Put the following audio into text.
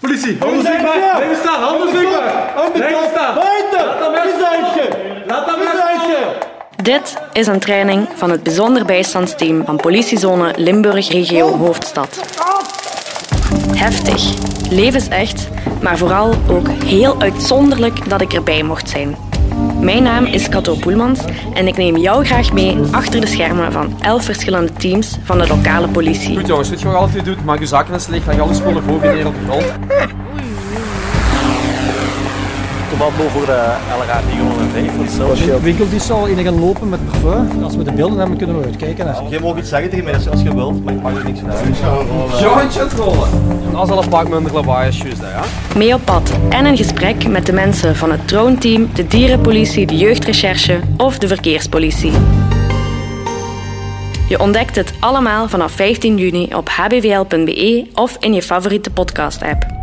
Politie, handen zichtbaar. Blijven staan, handen zichtbaar. Blijven staan. Mes Laat dat mes Dit is een training van het bijzonder bijstandsteam van politiezone Limburg Regio Hoofdstad. Heftig, levensecht, maar vooral ook heel uitzonderlijk dat ik erbij mocht zijn. Mijn naam is Kato Poelmans en ik neem jou graag mee achter de schermen van elf verschillende teams van de lokale politie. Goed jongens, je wat je altijd doet? Maak je zakken eens leeg, leg alle spullen boven op de grond. Commando voor de LRA 405. Als je winkelt is al in gaan lopen met parfum. Als we de beelden hebben, kunnen we uitkijken. Hè. Je mag iets zeggen tegen mij als je wilt, maar ik mag er niks van uit. Jointje rollen. En dat is al een pak minder lawaai als juist, hè, ja? Mee op pad en een gesprek met de mensen van het troonteam, de dierenpolitie, de jeugdrecherche of de verkeerspolitie. Je ontdekt het allemaal vanaf 15 juni op hbvl.be of in je favoriete podcast-app.